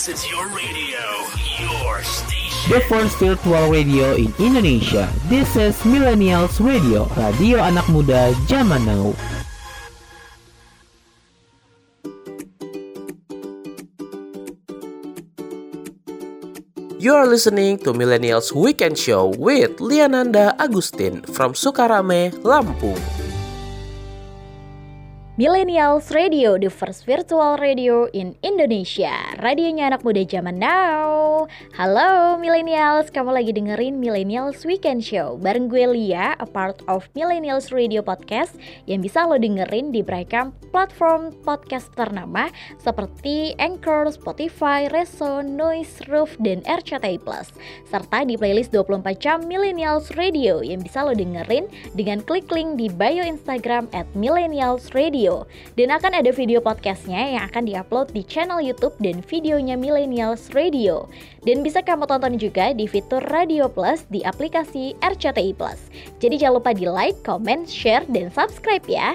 This is your radio, your station. The first virtual radio in Indonesia. This is Millennials Radio, radio anak muda zaman now. You are listening to Millennials Weekend Show with Liananda Agustin from Sukarame, Lampung. Millennials Radio, the first virtual radio in Indonesia. Radionya anak muda zaman now. Halo Millennials, kamu lagi dengerin Millennials Weekend Show bareng gue Lia, a part of Millennials Radio Podcast yang bisa lo dengerin di beragam platform podcast ternama seperti Anchor, Spotify, Reso, Noise, Roof, dan RCTI Plus. Serta di playlist 24 jam Millennials Radio yang bisa lo dengerin dengan klik link di bio Instagram at Millennials Radio dan akan ada video podcastnya yang akan diupload di channel YouTube dan videonya Millennials Radio. Dan bisa kamu tonton juga di fitur Radio Plus di aplikasi RCTI Plus. Jadi jangan lupa di like, comment, share, dan subscribe ya.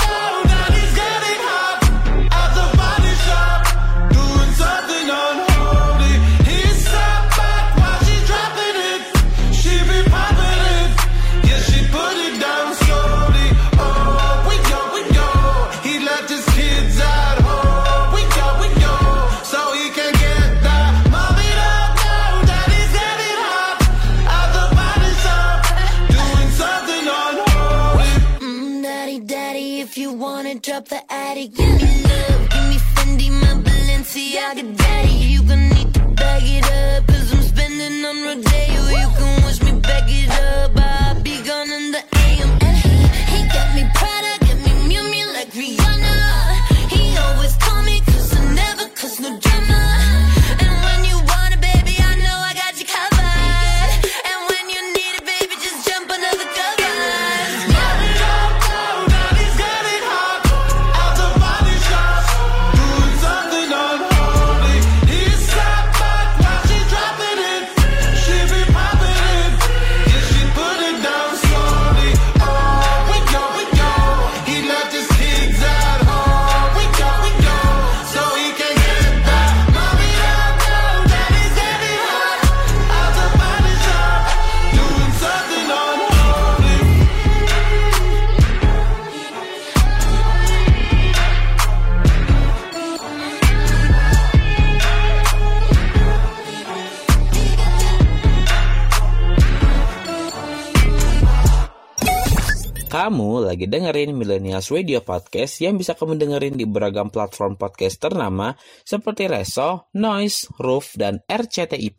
the attic, give me love, give me Fendi, my Balenciaga, daddy. You gon' lagi dengerin Millennials Radio Podcast yang bisa kamu dengerin di beragam platform podcast ternama seperti Reso, Noise, Roof, dan RCTI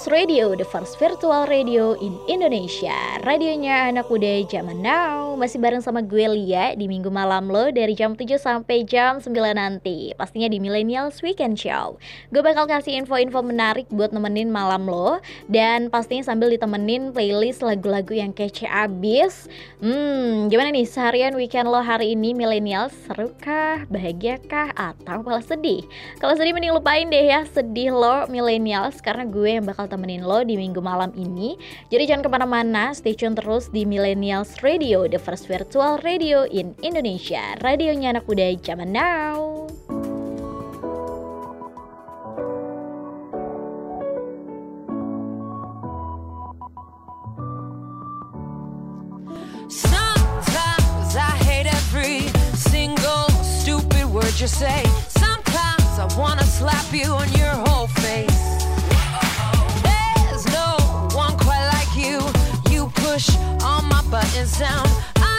Girls Radio, the first virtual radio in Indonesia. Radionya anak muda zaman now masih bareng sama gue Lia di minggu malam lo dari jam 7 sampai jam 9 nanti. Pastinya di Millennials Weekend Show. Gue bakal kasih info-info menarik buat nemenin malam lo. Dan pastinya sambil ditemenin playlist lagu-lagu yang kece abis. Hmm gimana nih seharian weekend lo hari ini Millennials? Seru kah? Bahagia kah? Atau malah sedih? Kalau sedih mending lupain deh ya sedih lo Millennials. Karena gue yang bakal temenin lo di minggu malam ini. Jadi jangan ke mana-mana stay tune terus di Millennials Radio The first virtual radio in Indonesia, radionya anak muda zaman now. Sometimes I hate every single stupid word you say. Sometimes I wanna slap you on your whole face. There's no one quite like you. You push all my buttons down.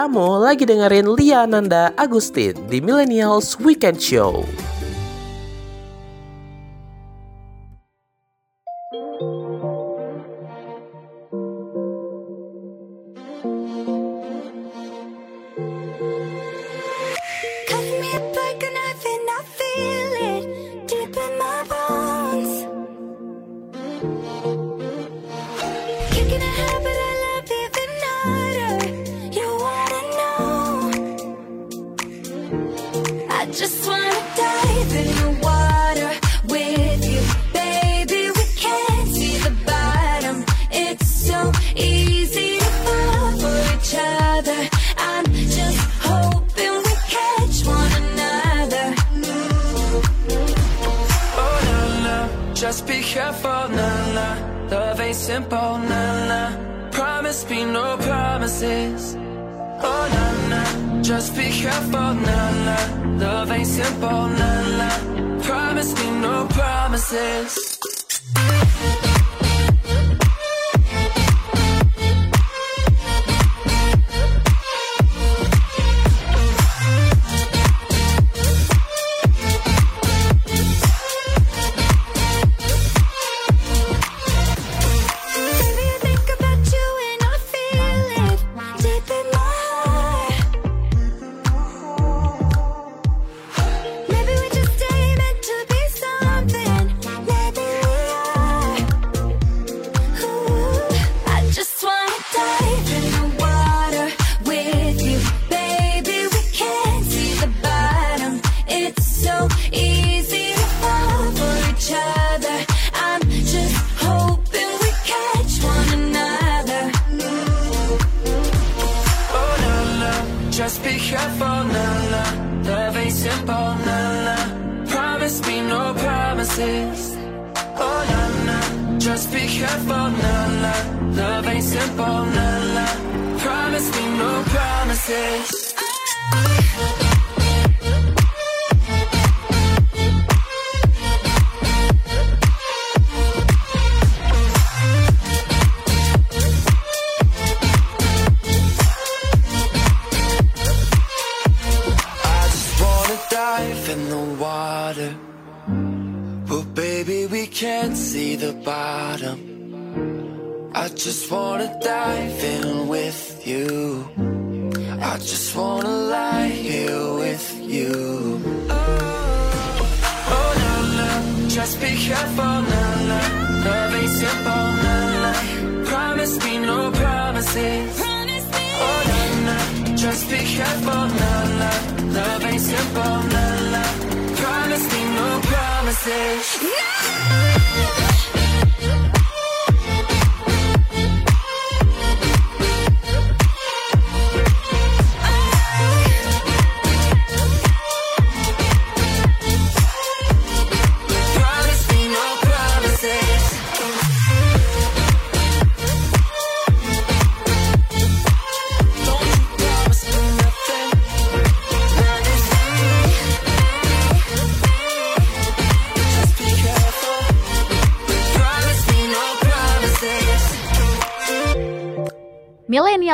kamu lagi dengerin Lia Nanda Agustin di Millennials Weekend Show.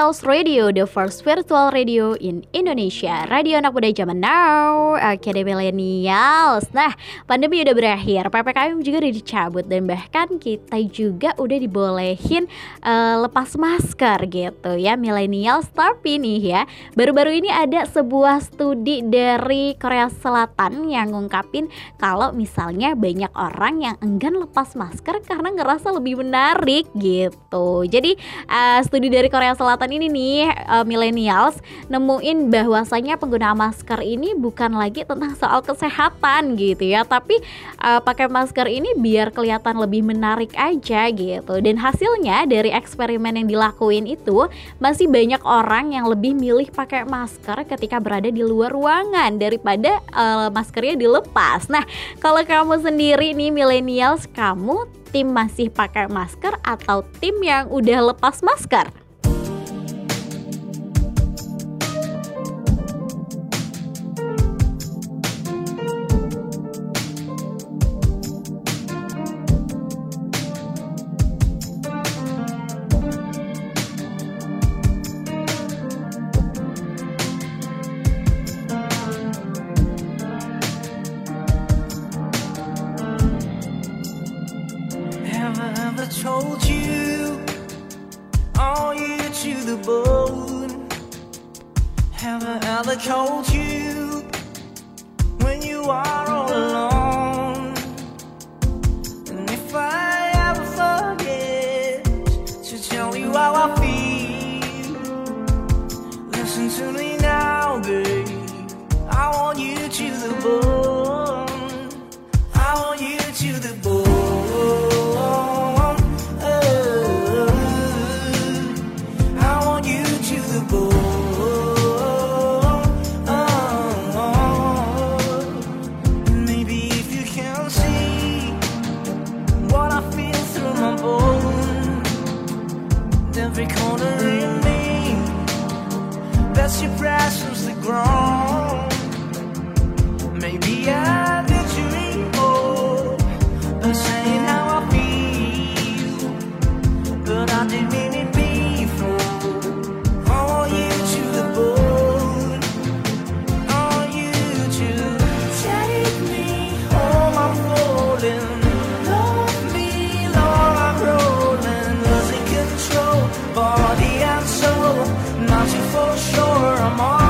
Millennials Radio, the first virtual radio in Indonesia. Radio anak muda zaman now. Deh Millennials. Nah, pandemi udah berakhir, PPKM juga udah dicabut dan bahkan kita juga udah dibolehin eh, lepas masker gitu ya Millennials. Tapi nih ya, baru-baru ini ada sebuah studi dari Korea Selatan yang ngungkapin kalau misalnya banyak orang yang enggan lepas masker karena ngerasa lebih menarik gitu. Jadi eh, studi dari Korea Selatan ini nih eh, millennials nemuin bahwasanya penggunaan masker ini bukan lagi tentang soal kesehatan gitu ya, tapi eh, pakai masker ini biar kelihatan lebih menarik aja gitu. Dan hasilnya dari eksperimen yang dilakuin itu masih banyak orang yang lebih milih pakai masker ketika berada di luar ruangan daripada eh, maskernya dilepas. Nah, kalau kamu sendiri nih millennials, kamu tim masih pakai masker atau tim yang udah lepas masker? amor.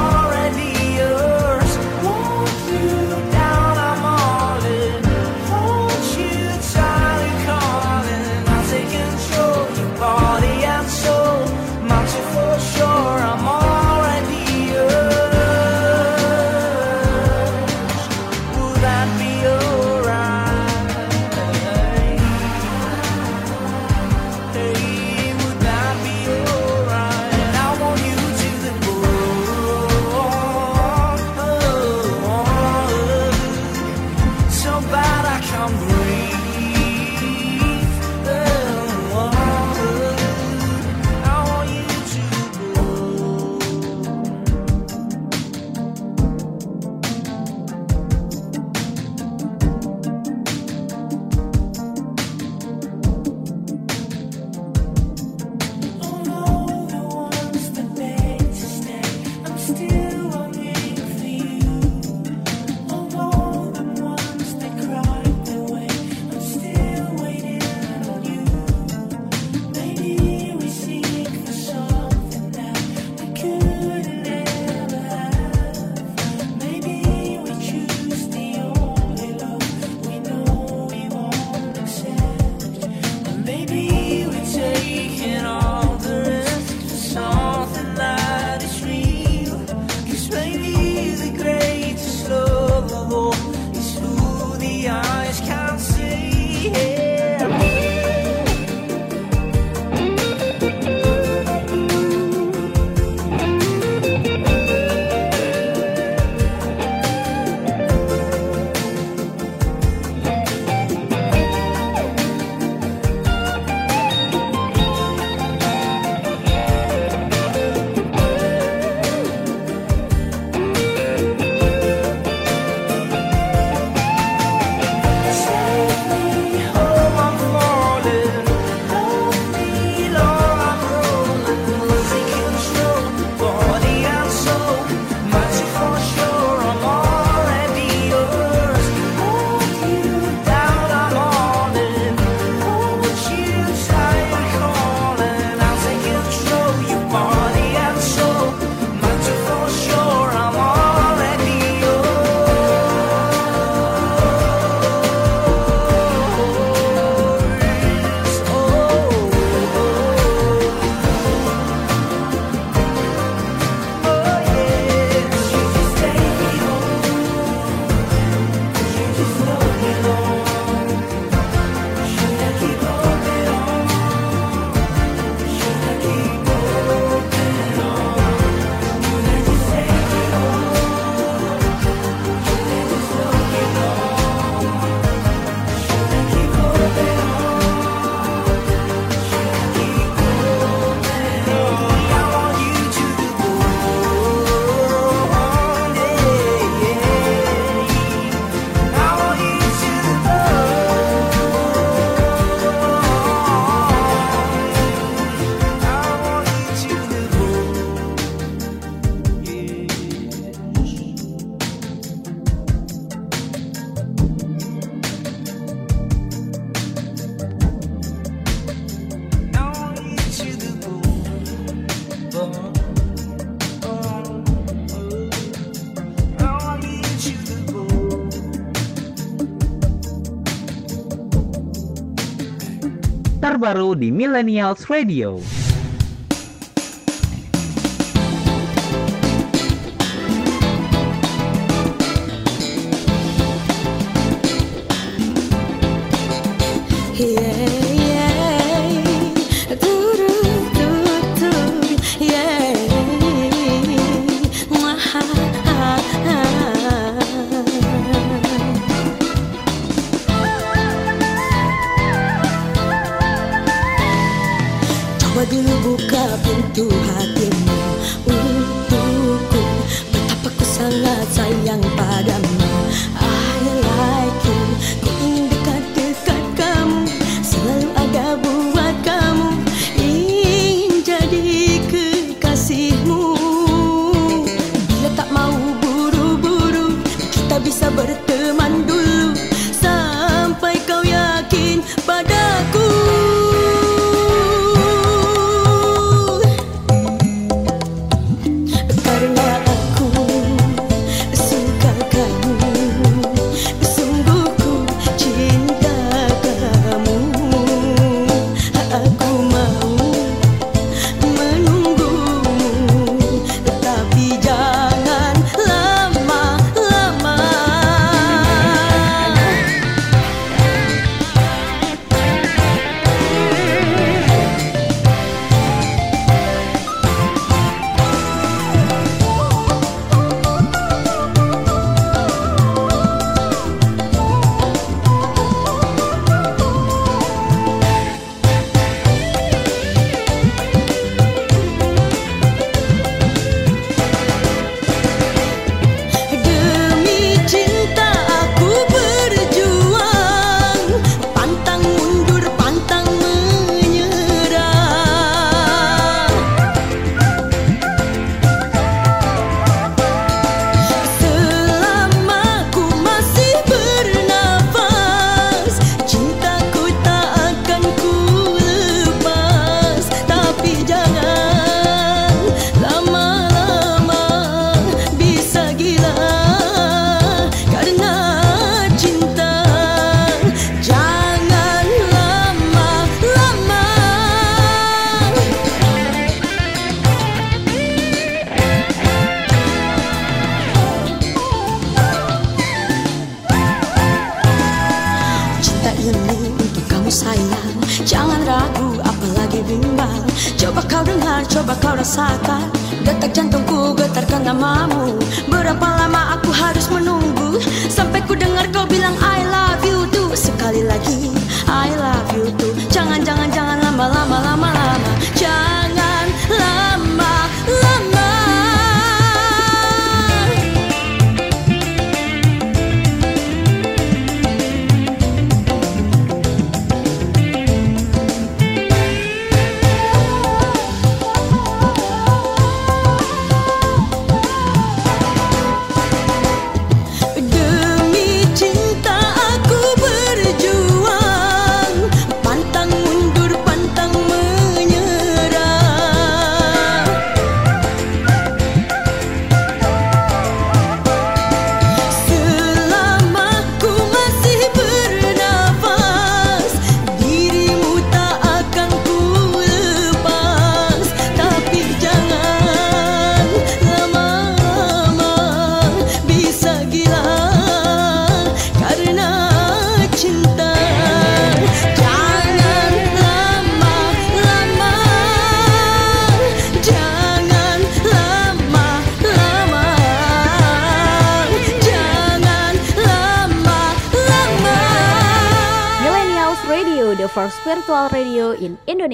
Terbaru di Millennials Radio.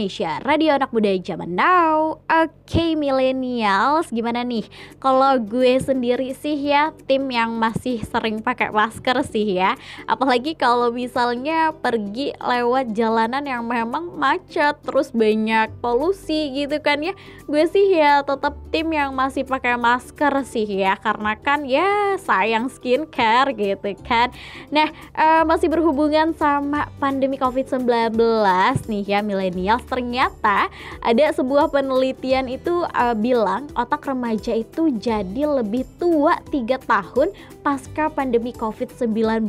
Indonesia. Radio anak muda zaman now. Oke, millennials, gimana nih? Kalau gue sendiri sih ya, tim yang masih sering pakai masker sih ya. Apalagi kalau misalnya pergi lewat jalanan yang memang macet, terus banyak polusi gitu kan ya. Gue sih ya tetap tim yang masih pakai masker sih ya, karena kan ya sayang skincare gitu kan. Nah, eh, masih berhubungan sama pandemi COVID-19 nih ya millennials ternyata ada sebuah penelitian itu eh, bilang otak remaja itu jadi lebih tua 3 tahun pasca pandemi COVID-19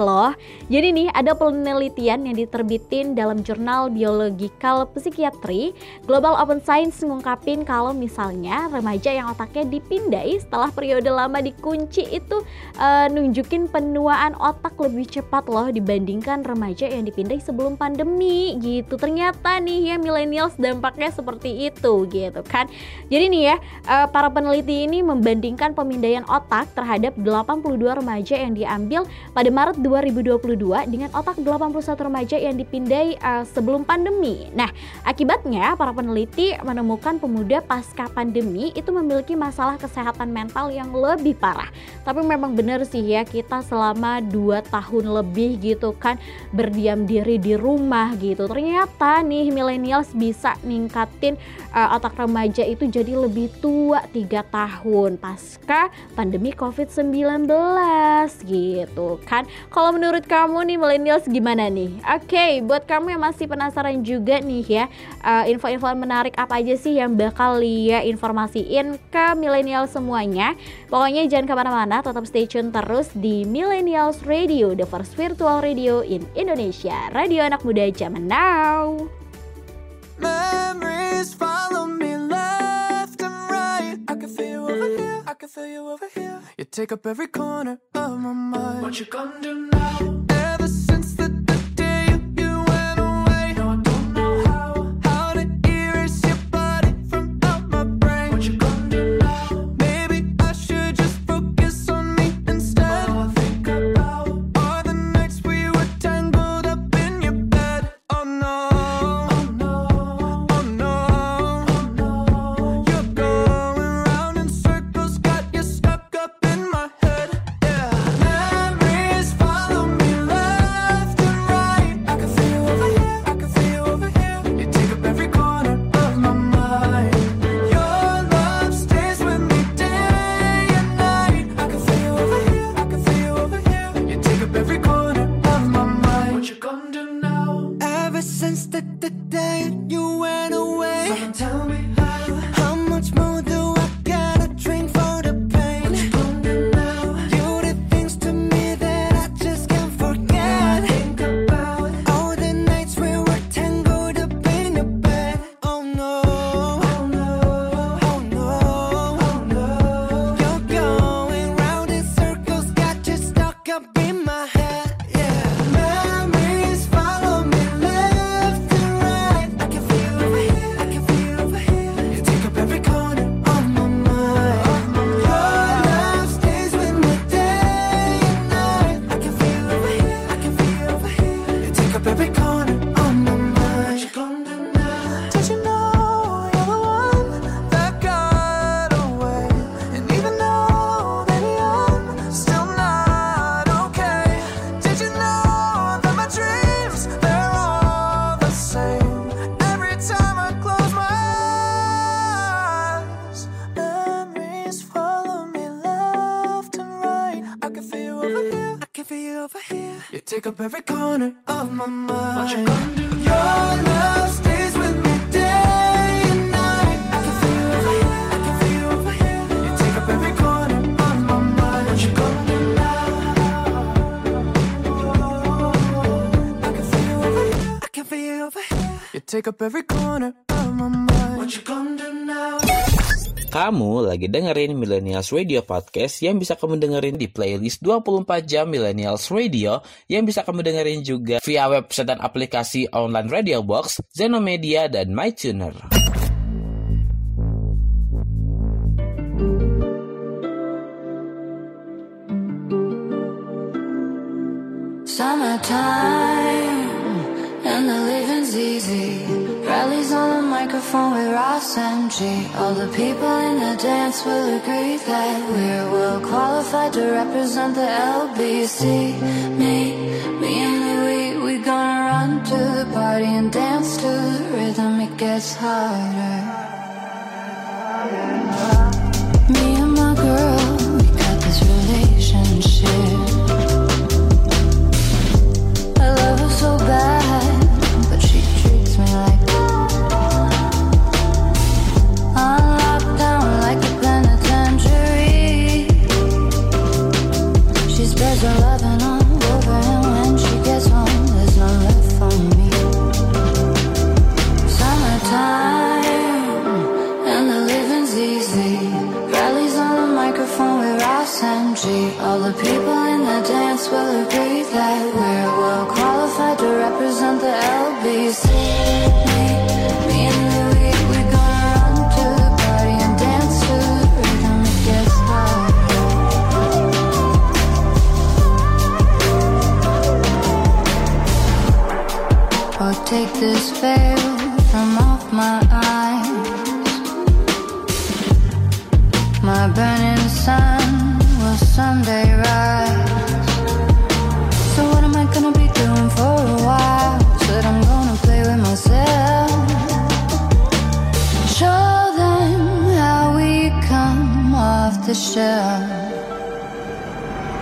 loh. Jadi nih ada penelitian yang diterbitin dalam jurnal Biological Psychiatry Global Open Science mengungkapin kalau misalnya remaja yang otaknya dipindai setelah periode lama dikunci itu eh, nunjukin penuaan otak lebih cepat loh dibandingkan remaja yang dipindai sebelum pandemi gitu. Ternyata nih ya millennials dampaknya seperti itu gitu kan. Jadi nih ya eh, para peneliti ini membandingkan pemindaian otak terhadap 82 remaja yang diambil pada Maret 2022 dengan otak 81 remaja yang dipindai eh, sebelum pandemi. Nah, akibatnya para peneliti menemukan pemuda pasca pandemi itu memiliki masalah kesehatan mental yang lebih parah. Tapi memang benar sih ya kita selama 2 tahun lebih gitu kan berdiam diri di rumah gitu. Ternyata nih millennials bisa ningkatin uh, otak remaja itu jadi lebih tua 3 tahun pasca pandemi COVID-19 gitu kan. Kalau menurut kamu nih millennials gimana nih? Oke, buat kamu yang masih penasaran juga nih ya, uh, info-info menarik apa aja sih yang bakal Lia informasiin ke milenial semuanya. Pokoknya jangan ke mana-mana, tetap stay tune terus di Millennials Radio, the first virtual radio in Indonesia. Radio anak muda zaman now. Memories follow me right. I can feel you over here. I can feel you over here. You take up every corner of my mind. What you gonna do now? Ever since can feel you over here. I can feel you over here. You take up every corner of my mind. What you gonna do? Your love stays with me day and night. I can feel you over here. I can feel you over here. You take up every corner of my mind. What you gonna do now? I can feel you over here. I can feel you over here. You take up every corner of my mind. What you gonna do now? Kamu lagi dengerin Millennials Radio Podcast yang bisa kamu dengerin di playlist 24 jam Millennials Radio yang bisa kamu dengerin juga via website dan aplikasi online Radio Box, Zenomedia, dan MyTuner. Summertime and the living's easy. Microphone with Ross and G. All the people in the dance will agree that we're well qualified to represent the LBC. Me, me and Louis, we gonna run to the party and dance to the rhythm. It gets harder. Me and my girl, we got this relationship. Veil from off my eyes. My burning sun will someday rise. So what am I gonna be doing for a while? Said I'm gonna play with myself. Show them how we come off the shelf.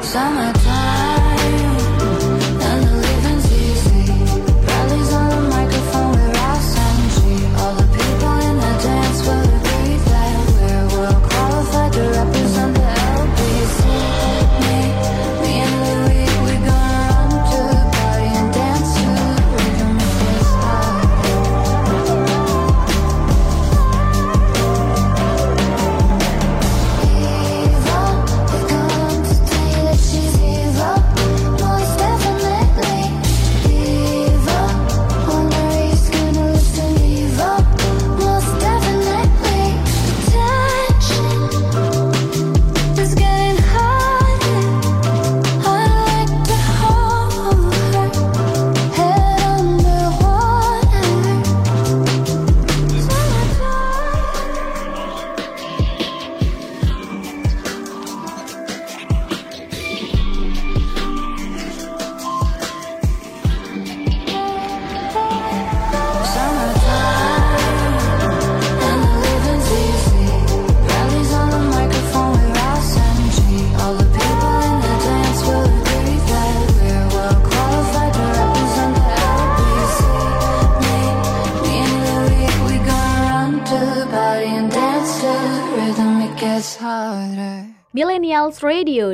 Summertime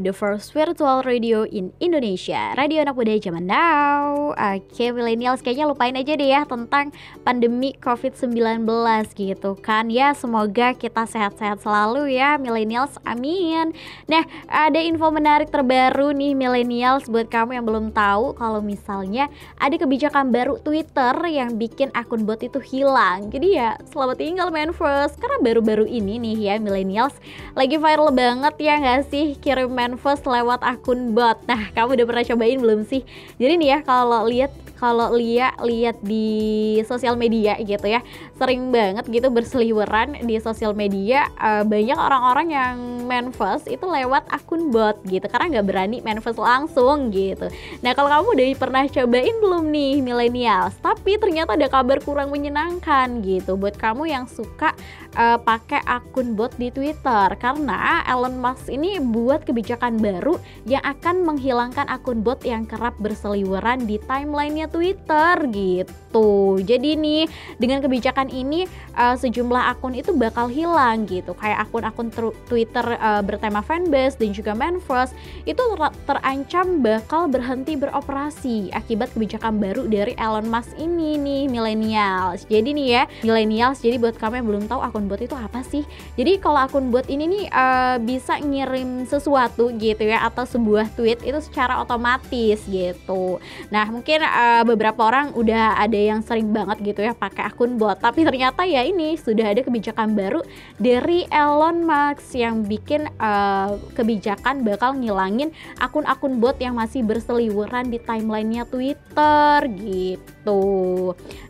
the first virtual radio in Indonesia. Radio anak muda zaman now. Oke, Millennials kayaknya lupain aja deh ya tentang pandemi COVID-19 gitu kan. Ya, semoga kita sehat-sehat selalu ya Millennials. Amin. Nah, ada info menarik terbaru nih Millennials buat kamu yang belum tahu kalau misalnya ada kebijakan baru Twitter yang bikin akun bot itu hilang. Jadi ya, selamat tinggal Manverse karena baru-baru ini nih ya Millennials lagi viral banget ya nggak sih kirim manifest lewat akun bot. Nah, kamu udah pernah cobain belum sih? Jadi nih ya kalau lihat kalau Lia lihat di sosial media gitu ya, sering banget gitu berseliweran di sosial media eh, banyak orang-orang yang manifest itu lewat akun bot gitu karena nggak berani manifest langsung gitu. Nah kalau kamu udah pernah cobain belum nih millennials? Tapi ternyata ada kabar kurang menyenangkan gitu buat kamu yang suka eh, pakai akun bot di Twitter karena Elon Musk ini buat kebijakan baru yang akan menghilangkan akun bot yang kerap berseliweran di timelinenya Twitter gitu. Jadi nih dengan kebijakan ini uh, sejumlah akun itu bakal hilang gitu. Kayak akun-akun Twitter uh, bertema fanbase dan juga manifest itu ter- terancam bakal berhenti beroperasi akibat kebijakan baru dari Elon Musk ini nih millennials. Jadi nih ya millennials, jadi buat kamu yang belum tahu akun bot itu apa sih? Jadi kalau akun bot ini nih uh, bisa ngirim sesuatu gitu ya atau sebuah tweet itu secara otomatis gitu. Nah mungkin uh, beberapa orang udah ada yang sering banget gitu ya pakai akun bot, tapi ternyata ya ini sudah ada kebijakan baru dari Elon Musk yang bikin uh, kebijakan bakal ngilangin akun-akun bot yang masih berseliweran di timelinenya Twitter gitu.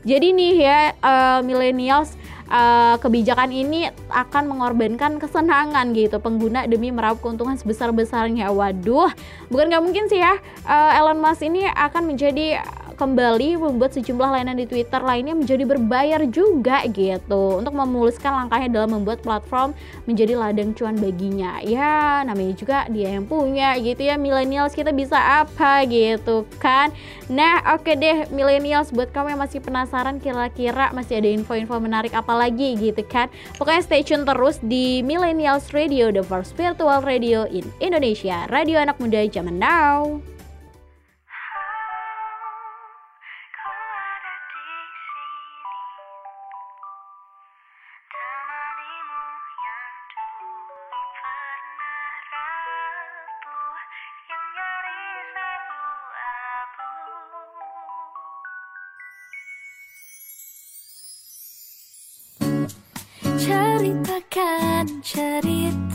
Jadi nih ya uh, millennials uh, kebijakan ini akan mengorbankan kesenangan gitu pengguna demi meraup keuntungan sebesar-besarnya. Waduh, bukan nggak mungkin sih ya uh, Elon Musk ini akan menjadi kembali membuat sejumlah layanan di Twitter lainnya menjadi berbayar juga gitu untuk memuluskan langkahnya dalam membuat platform menjadi ladang cuan baginya. Ya, namanya juga dia yang punya gitu ya. Millennials kita bisa apa gitu kan. Nah, oke deh millennials buat kamu yang masih penasaran kira-kira masih ada info-info menarik apa lagi gitu kan. Pokoknya stay tune terus di Millennials Radio, the first virtual radio in Indonesia. Radio anak muda zaman now. cerita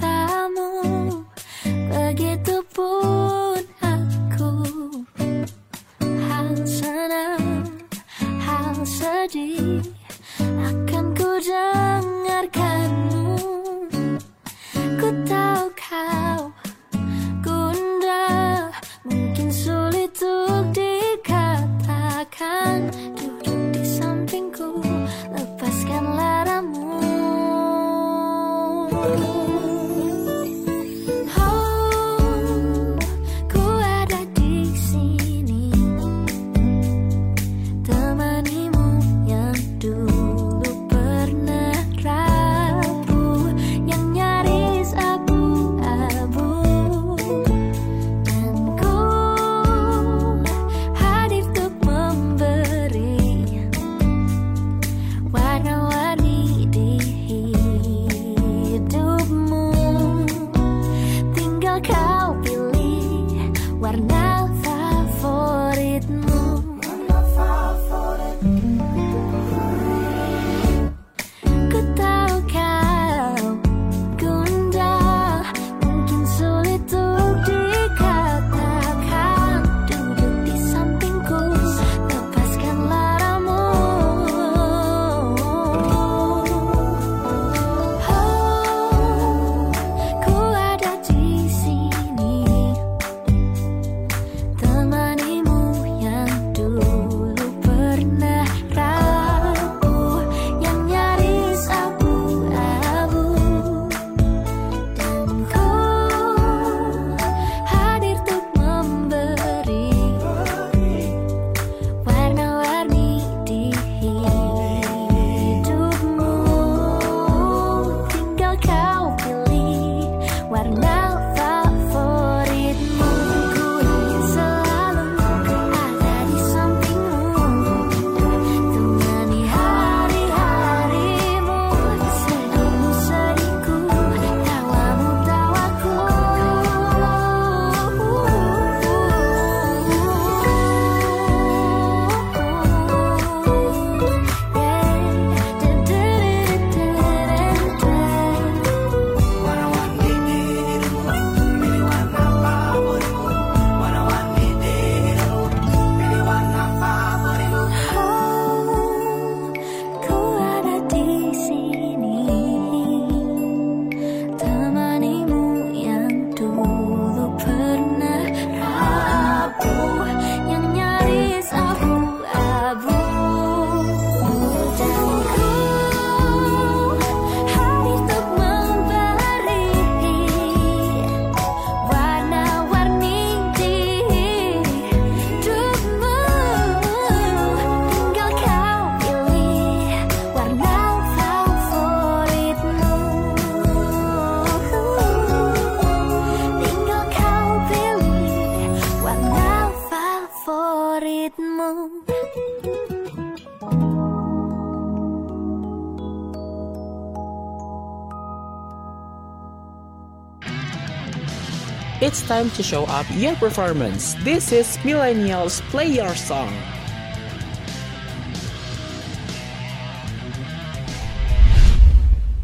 time to show up your performance. This is Millennials Play Your Song.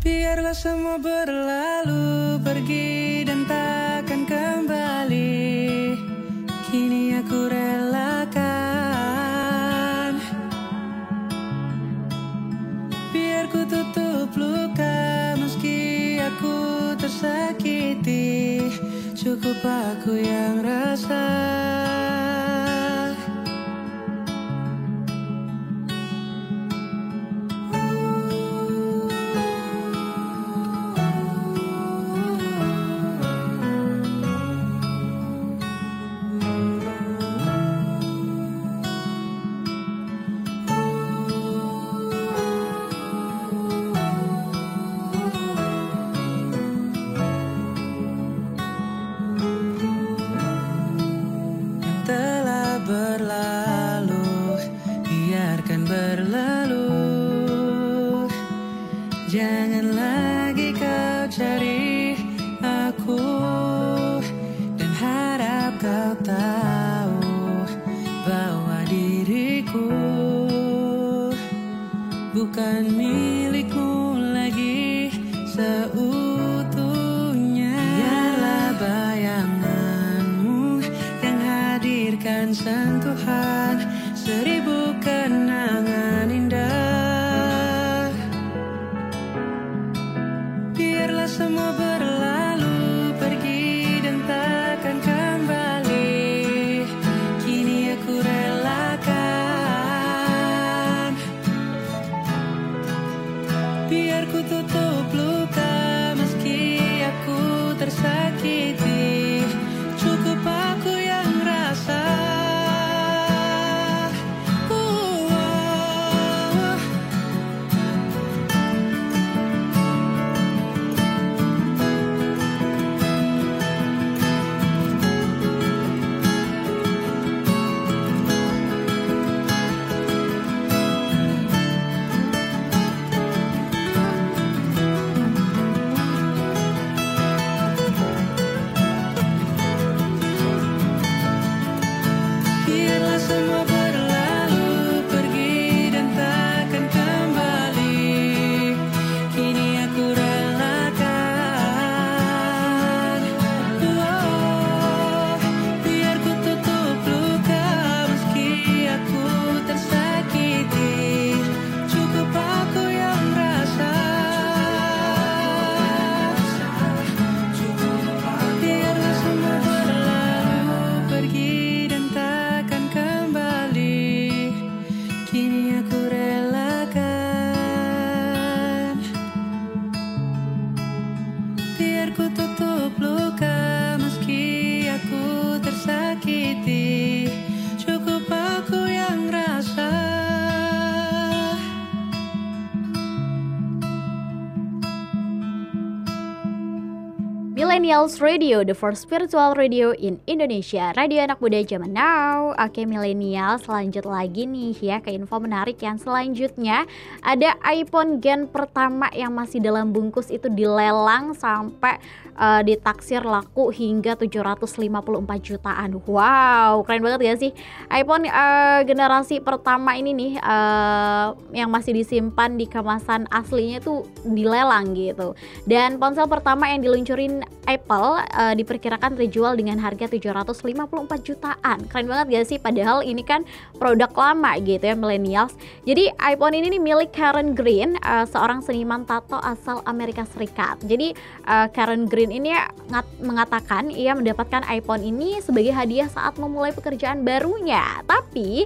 Biarlah semua berlalu Millennials Radio, the first spiritual radio in Indonesia. Radio anak muda zaman now. Oke, millennials, lanjut lagi nih ya ke info menarik yang selanjutnya. Ada iPhone Gen pertama yang masih dalam bungkus itu dilelang sampai eh, ditaksir laku hingga 754 jutaan. Wow, keren banget ya sih? iPhone eh, generasi pertama ini nih eh, yang masih disimpan di kemasan aslinya tuh dilelang gitu. Dan ponsel pertama yang diluncurin Apple eh, diperkirakan terjual dengan harga 754 jutaan. Keren banget gak sih? Padahal ini kan produk lama gitu ya millennials. Jadi iPhone ini nih milik Karen Green, eh, seorang seniman tato asal Amerika Serikat. Jadi eh, Karen Green ini ngat- mengatakan ia mendapatkan iPhone ini sebagai hadiah saat memulai pekerjaan barunya. Tapi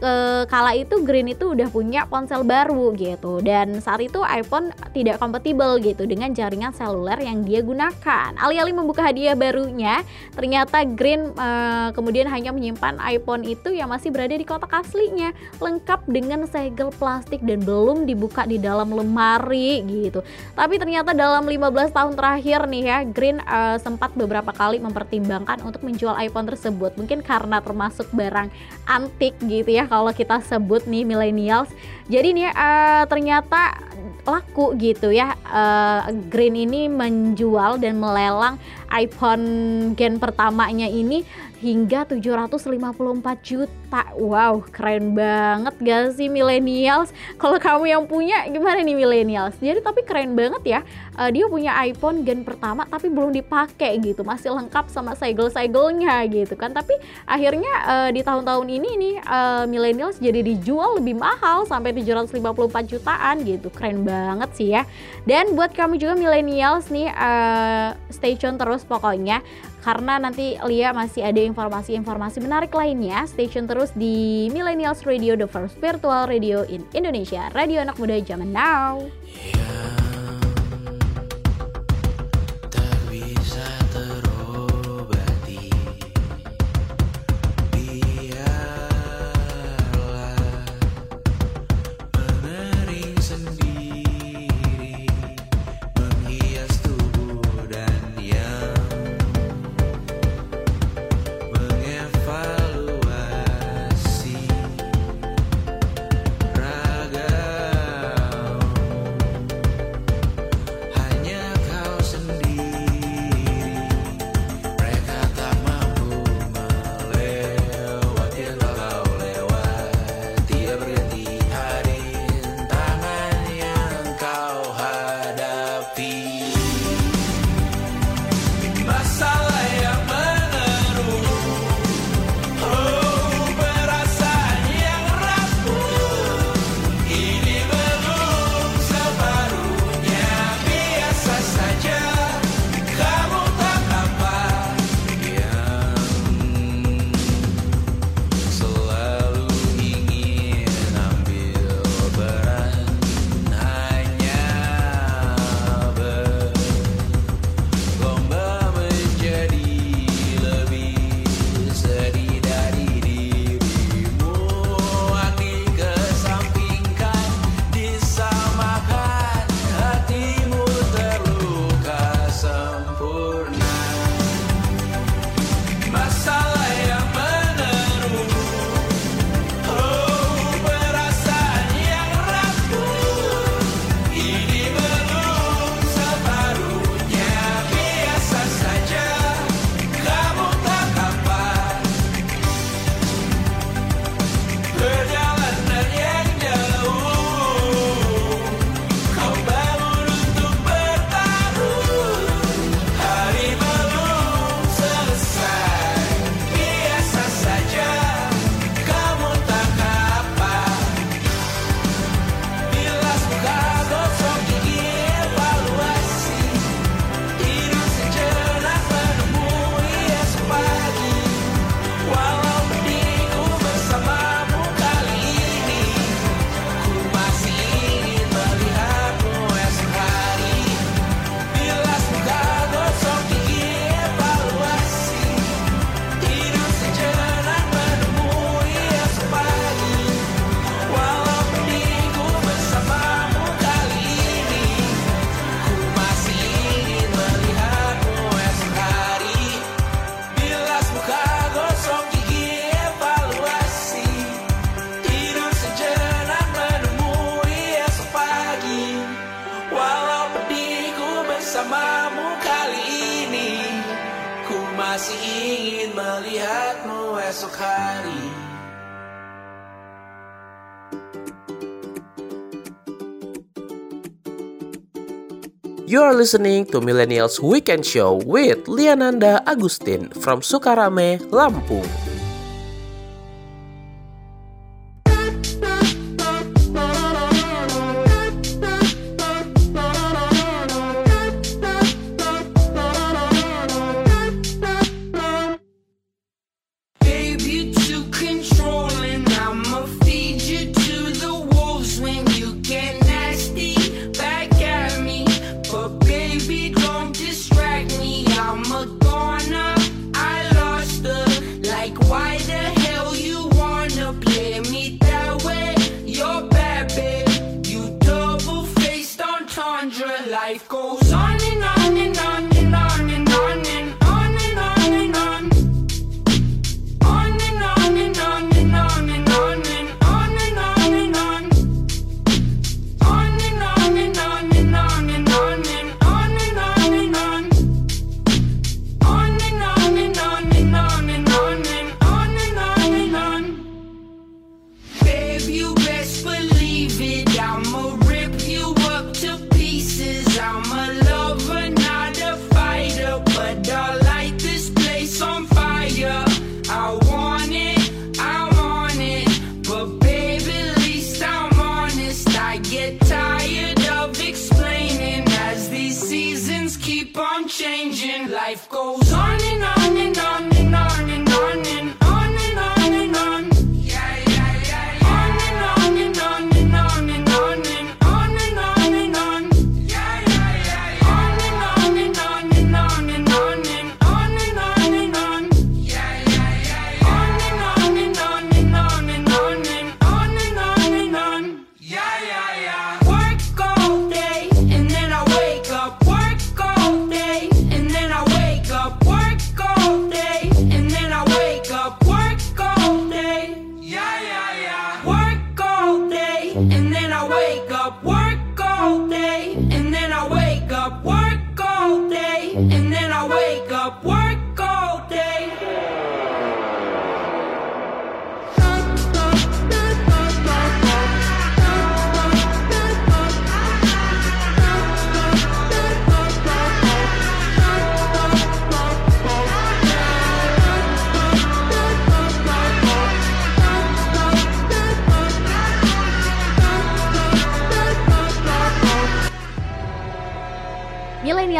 eh, kala itu Green itu udah punya ponsel baru gitu dan saat itu iPhone tidak kompatibel gitu dengan jaringan seluler yang dia gunakan. Alih-alih membuka hadiah barunya, ternyata Green eh, kemudian hanya menyimpan iPhone itu yang masih berada di kotak aslinya, lengkap dengan segel plastik dan belum dibuka di dalam lemari gitu. Tapi ternyata dalam 15 tahun terakhir nih ya, Green eh, sempat beberapa kali mempertimbangkan untuk menjual iPhone tersebut. Mungkin karena termasuk barang antik gitu ya kalau kita sebut nih millennials. Jadi nih uh, ternyata laku gitu ya uh, Green ini menjual dan melelang iPhone gen pertamanya ini hingga 754 juta. Wow, keren banget gak sih millennials? Kalau kamu yang punya gimana nih millennials? Jadi tapi keren banget ya. Uh, dia punya iPhone gen pertama tapi belum dipakai gitu, masih lengkap sama segel-segelnya gitu kan. Tapi akhirnya uh, di tahun-tahun ini nih uh, millennials jadi dijual lebih mahal sampai 754 jutaan gitu. Keren banget sih ya. Dan buat kamu juga millennials nih uh, stay tune terus pokoknya karena nanti Lia masih ada informasi-informasi menarik lainnya. Stay tune terus di Millennials Radio, the first virtual radio in Indonesia. Radio anak muda zaman now. Yeah. are listening to Millennials Weekend Show with Liananda Agustin from Sukarame, Lampung.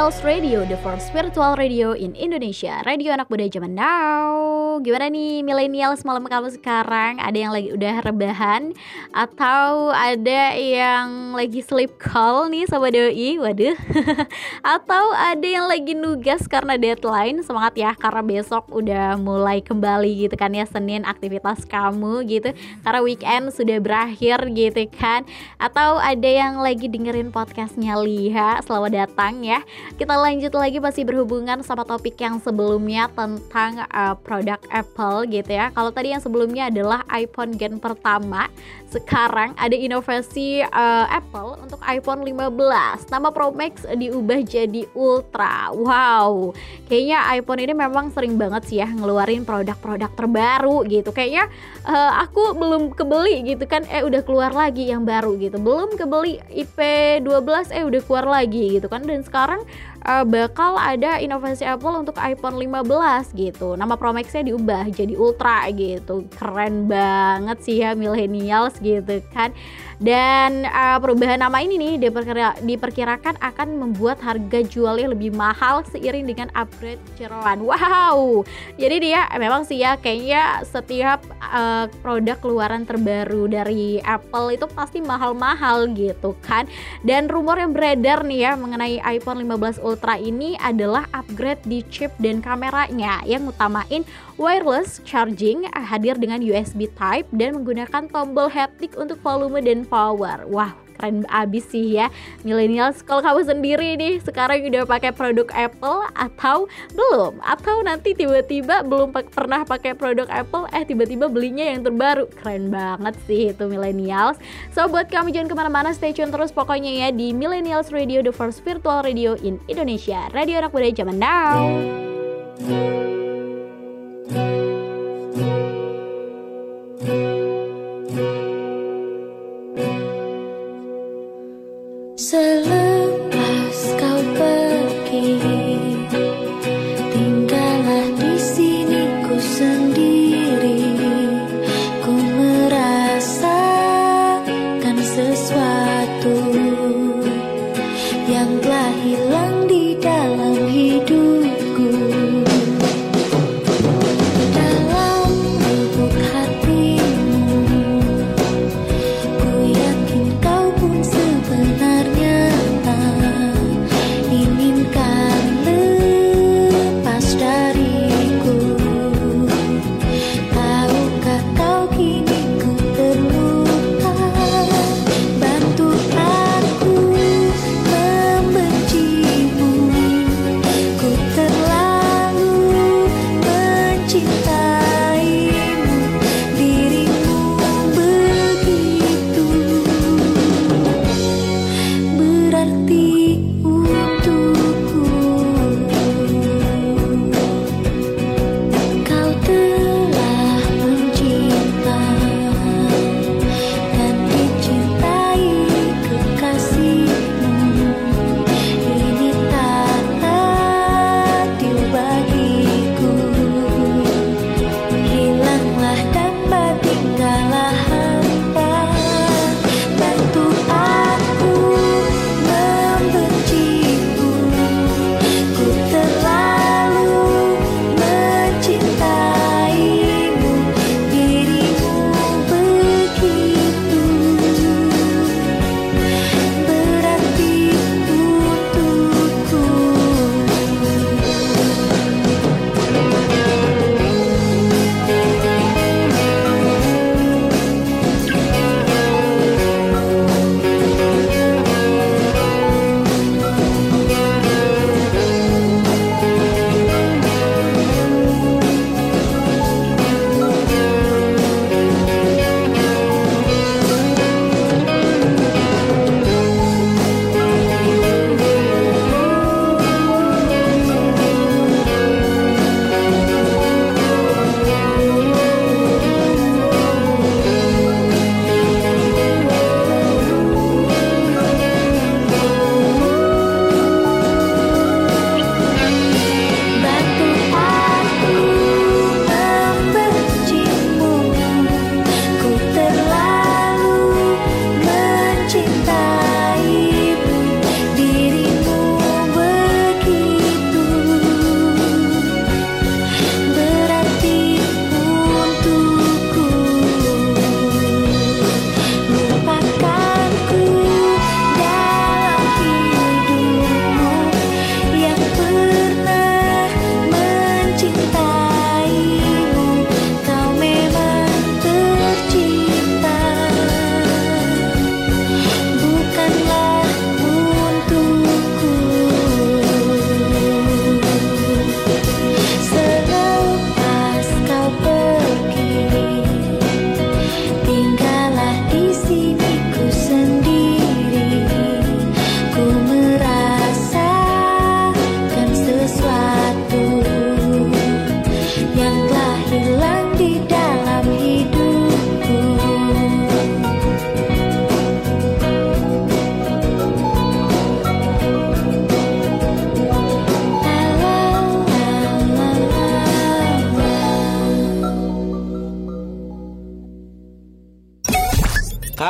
Millennials Radio, the first spiritual radio in Indonesia. Radio anak muda zaman now. Gimana nih millennials malam kamu sekarang? Ada yang lagi udah rebahan atau ada yang lagi sleep call nih sama doi? Waduh. atau ada yang lagi nugas karena deadline. Semangat ya karena besok udah mulai kembali gitu kan ya Senin aktivitas kamu gitu. Karena weekend sudah berakhir gitu kan. Atau ada yang lagi dengerin podcastnya Liha. Selamat datang ya. Kita lanjut lagi masih berhubungan sama topik yang sebelumnya tentang uh, produk Apple gitu ya. Kalau tadi yang sebelumnya adalah iPhone gen pertama, sekarang ada inovasi uh, Apple untuk iPhone 15. Nama Pro Max diubah jadi Ultra. Wow. Kayaknya iPhone ini memang sering banget sih ya ngeluarin produk-produk terbaru gitu. Kayaknya uh, aku belum kebeli gitu kan eh udah keluar lagi yang baru gitu. Belum kebeli IP12 eh udah keluar lagi gitu kan dan sekarang uh, bakal ada inovasi Apple untuk iPhone 15 gitu. Nama Pro Max-nya diubah jadi Ultra gitu. Keren banget sih ya millennials gitu kan. Dan uh, perubahan nama ini nih diperkira, diperkirakan akan membuat harga jualnya lebih mahal seiring dengan upgrade jeroan. Wow. Jadi dia memang sih ya kayaknya setiap uh, produk keluaran terbaru dari Apple itu pasti mahal-mahal gitu kan. Dan rumor yang beredar nih ya mengenai iPhone 15 Ultra ini adalah upgrade di chip dan kameranya yang utamain wireless charging hadir dengan USB Type dan menggunakan tombol haptic untuk volume dan power. Wah, keren abis sih ya millennials. Kalau kamu sendiri nih sekarang udah pakai produk Apple atau belum? Atau nanti tiba-tiba belum pernah pakai produk Apple, eh tiba-tiba belinya yang terbaru. Keren banget sih itu millennials. So buat kamu jangan ke mana-mana, stay tune terus pokoknya ya di Millennials Radio, the first virtual radio in Indonesia. Radio anak muda zaman now. Salute.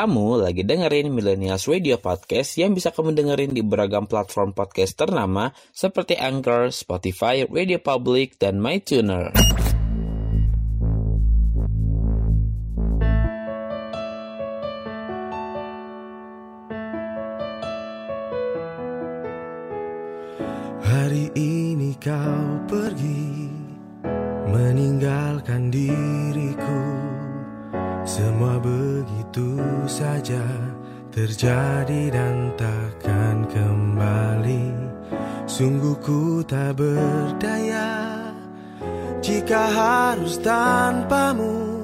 Kamu lagi dengerin Millennials Radio Podcast yang bisa kamu dengerin di beragam platform podcast ternama seperti Anchor, Spotify, Radio Public, dan MyTuner. Hari ini kau pergi Meninggalkan diriku Semua begitu saja Terjadi dan takkan kembali. Sungguh ku tak berdaya Jika harus tanpamu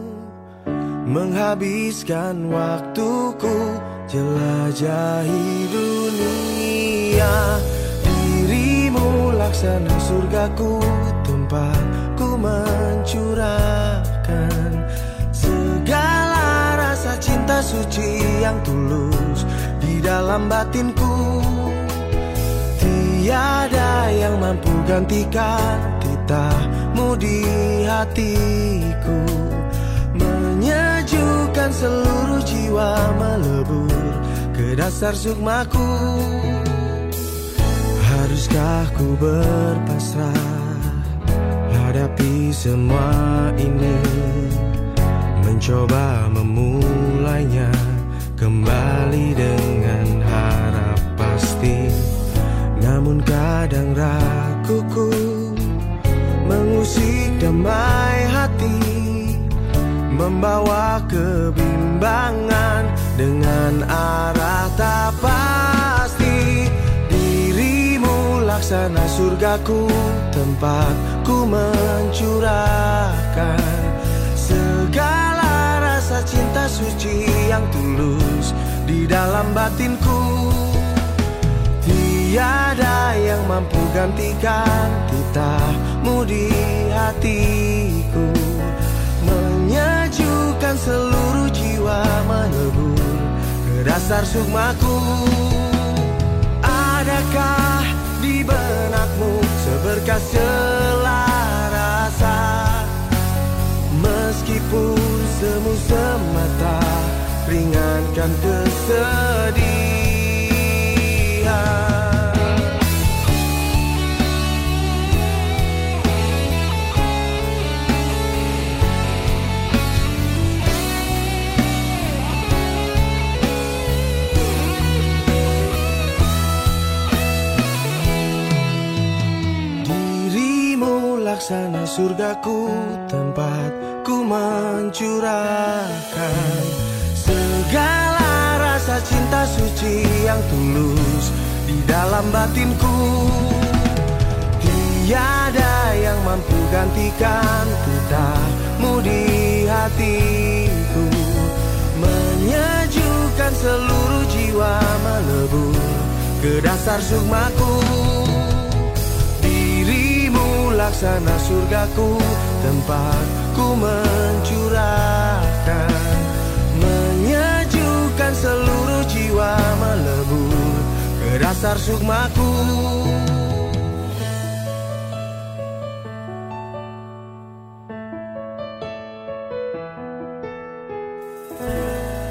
Menghabiskan waktuku Jelajahi dunia. Dirimu laksana surgaku Tempat ku cinta suci yang tulus Di dalam batinku. Tiada yang mampu gantikan titahmu di hatiku. Menyejukkan seluruh jiwa melebur ke dasar sukmaku. Haruskah ku berpasrah Hadapi semua ini? Mencoba memulainya Kembali dengan harap pasti. Namun kadang raguku Mengusik damai hati Membawa kebimbangan Dengan arah tak pasti. Dirimu laksana surgaku Tempat ku mencurahkan Segala cinta suci yang tulus Di dalam batinku. Tiada yang mampu gantikan titahmu di hatiku. Menyejukkan seluruh jiwa melebur ke dasar sukmaku. Adakah di benakmu seberkas rasa? Meskipun semu semata ringankan kesedihan. Laksana surgaku Tempat mencurahkan Segala rasa cinta suci yang tulus Di dalam batinku. Tiada yang mampu gantikan Titahmu di hatiku. Menyejukkan seluruh jiwa melebur Ke dasar sukmaku. Dirimu laksana surgaku Tempat mencurahkan seluruh jiwa melebur Ke dasar sukmaku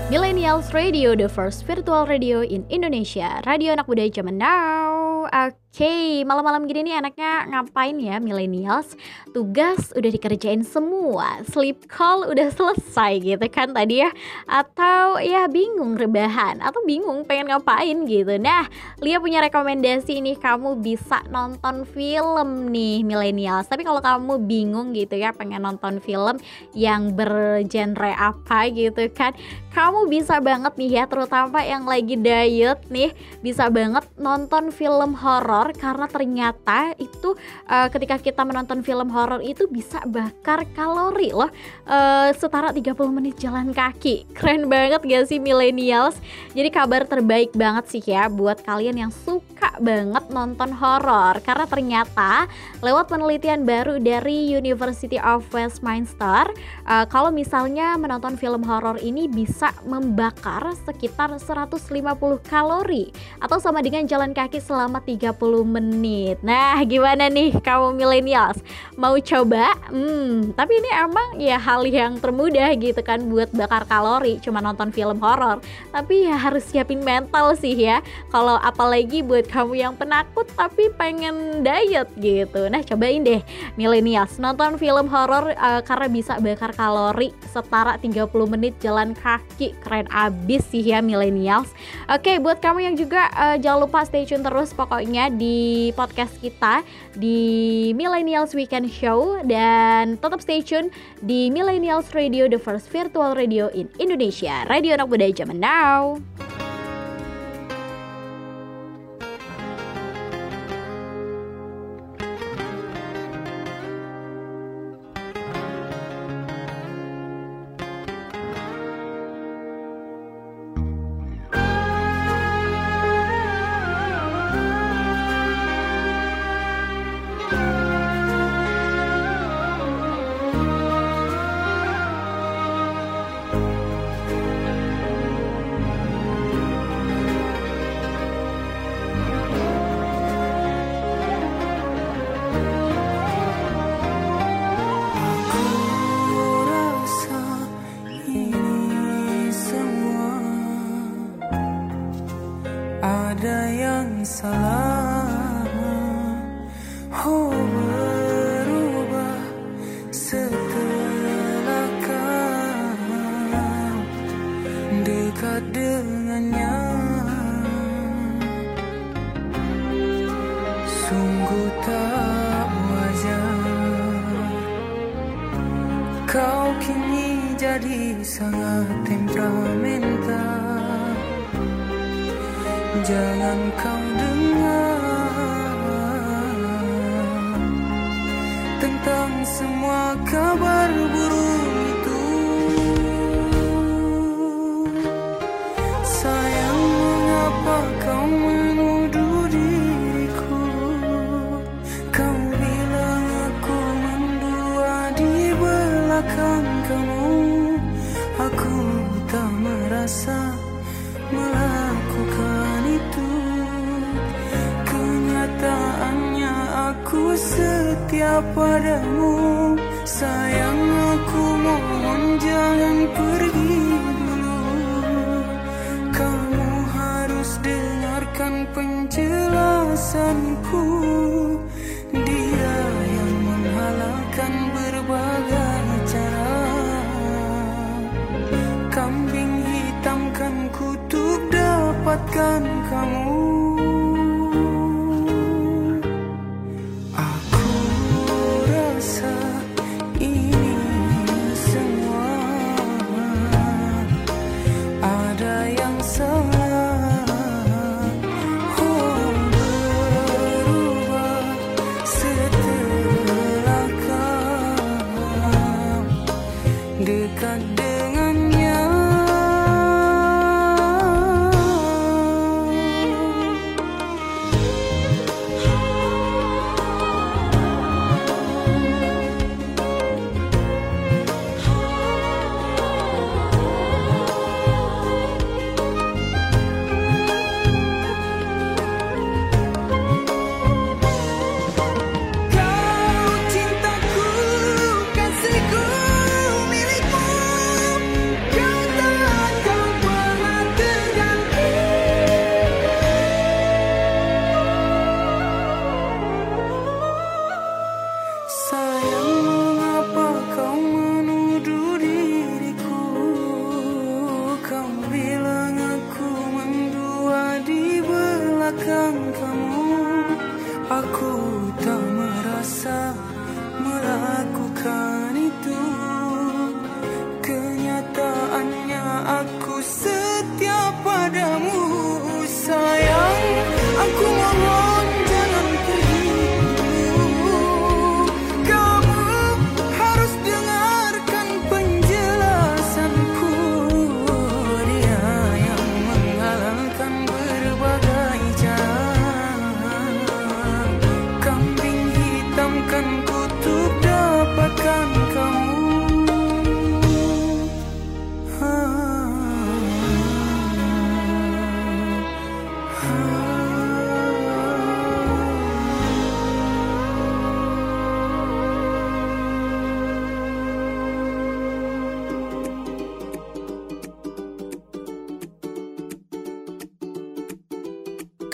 Millennials Radio, the first virtual radio in Indonesia. Radio anak muda zaman now. Oke, malam-malam gini nih anaknya ngapain ya millennials? Tugas udah dikerjain semua, sleep call udah selesai gitu kan tadi ya? Atau ya bingung rebahan, atau bingung pengen ngapain gitu. Nah, Lia punya rekomendasi nih, kamu bisa nonton film nih millennials. Tapi kalau kamu bingung gitu ya pengen nonton film yang bergenre apa gitu kan, kamu bisa banget nih ya terutama yang lagi diet nih bisa banget nonton film horor karena ternyata itu uh, ketika kita menonton film horor itu bisa bakar kalori loh. Uh, setara 30 menit jalan kaki. Keren banget gak sih millennials? Jadi kabar terbaik banget sih ya buat kalian yang suka banget nonton horor karena ternyata lewat penelitian baru dari University of Westminster eh, kalau misalnya menonton film horor ini bisa membakar sekitar 150 kalori atau sama dengan jalan kaki selama 30 menit. Nah, gimana nih kamu millennials? Mau coba? Hmm, tapi ini emang ya hal yang termudah gitu kan buat bakar kalori cuma nonton film horor. Tapi ya harus siapin mental sih ya. Kalau apalagi buat kamu yang penakut tapi pengen diet gitu. Nah, cobain deh millennials nonton film horor eh, karena bisa bakar kalori setara 30 menit jalan kaki. Keren abis sih ya millennials. Oke, buat kamu yang juga eh, jangan lupa stay tune terus pokoknya di podcast kita di Millennials Weekend Show dan tetap stay tune di Millennials Radio, the first virtual radio in Indonesia. Radio anak muda zaman now.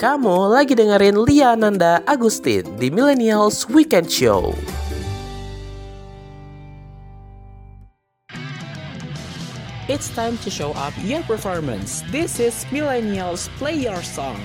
kamu lagi dengerin Lia Nanda Agustin di Millennials Weekend Show. It's time to show up your performance. This is Millennials Play Your Song.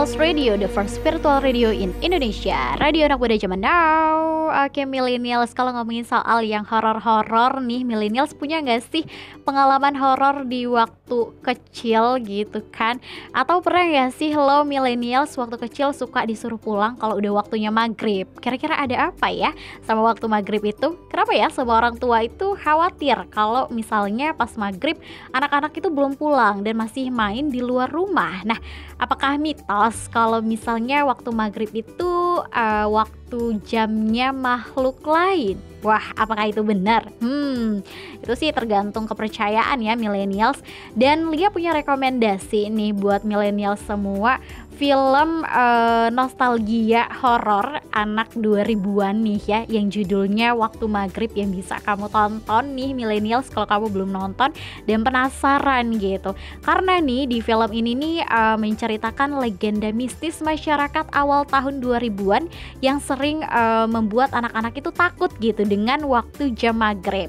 Millennials Radio, the first virtual radio in Indonesia. Radio anak muda zaman now. Oke, millennials kalau ngomongin soal yang horor-horor nih, millennials punya nggak sih pengalaman horor di waktu kecil gitu kan? Atau pernah nggak sih lo millennials waktu kecil suka disuruh pulang kalau udah waktunya maghrib? Kira-kira ada apa ya sama waktu maghrib itu? Kenapa ya semua orang tua itu khawatir kalau misalnya pas maghrib anak-anak itu belum pulang dan masih main di luar rumah. Nah, apakah mitos kalau misalnya waktu maghrib itu eh, waktu jamnya makhluk lain? Wah, apakah itu benar? Hmm, itu sih tergantung kepercayaan ya millennials. Dan Lia punya rekomendasi nih buat millennials semua film eh, nostalgia horor anak 2000-an nih ya yang judulnya Waktu Maghrib yang bisa kamu tonton nih millennials kalau kamu belum nonton dan penasaran gitu. Karena nih di film ini nih eh, menceritakan legenda mistis masyarakat awal tahun 2000-an yang sering eh, membuat anak-anak itu takut gitu dengan waktu jam maghrib.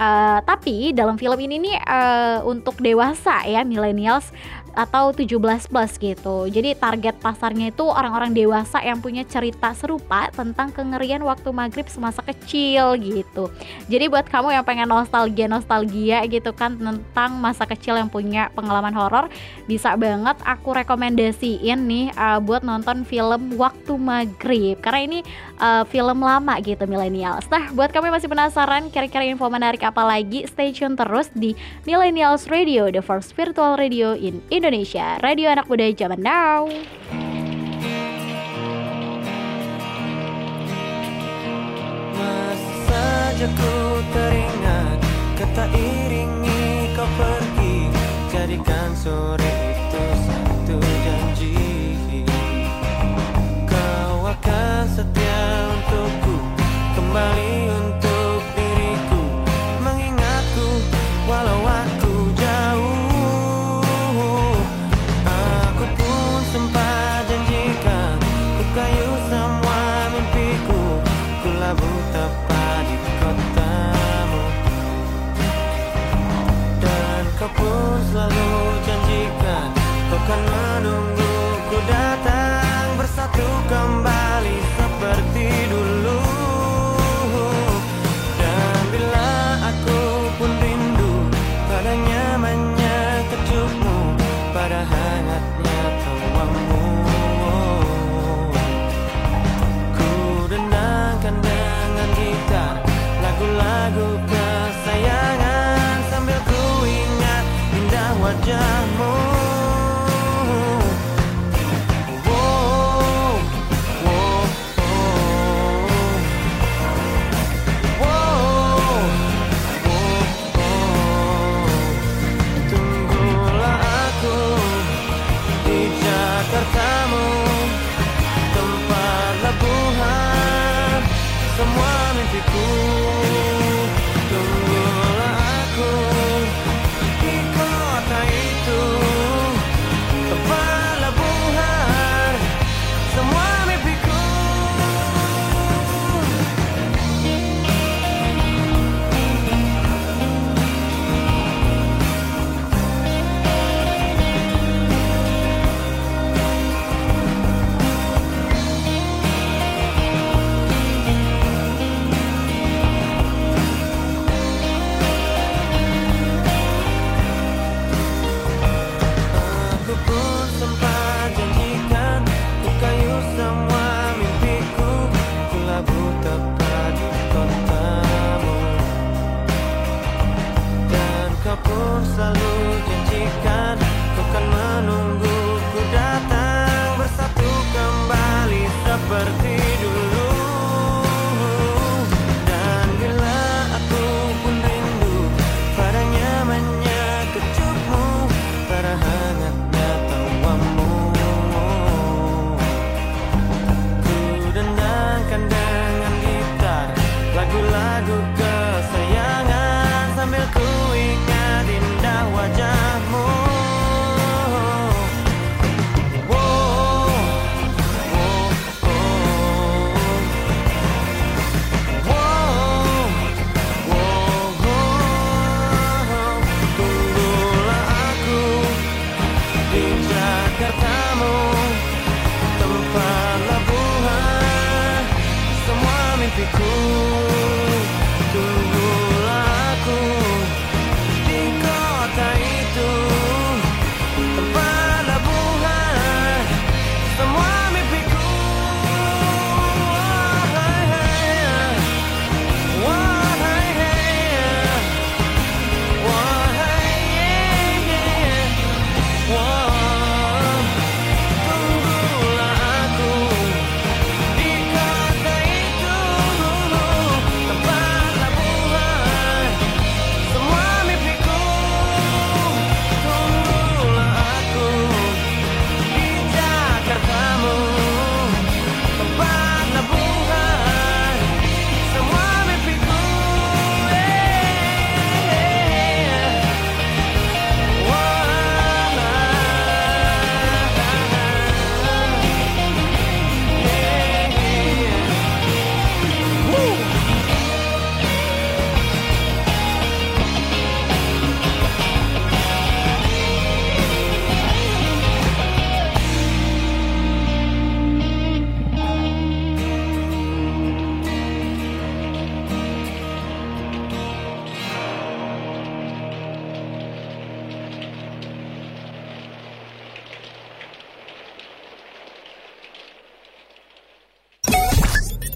Eh, tapi dalam film ini nih eh, untuk dewasa ya millennials atau 17 plus gitu. Jadi target pasarnya itu orang-orang dewasa yang punya cerita serupa tentang kengerian waktu maghrib semasa kecil gitu. Jadi buat kamu yang pengen nostalgia-nostalgia gitu kan tentang masa kecil yang punya pengalaman horor, bisa banget aku rekomendasiin nih uh, buat nonton film Waktu Maghrib karena ini uh, film lama gitu millennials. Nah, buat kamu yang masih penasaran kira-kira info menarik apa lagi, stay tune terus di Millennials Radio, the first virtual radio in Indonesia. Radio anak muda zaman now. Teringat Kata iringi kau pergi Jadikan sore itu satu janji Kau akan setia Kembali Jakartamu Tempat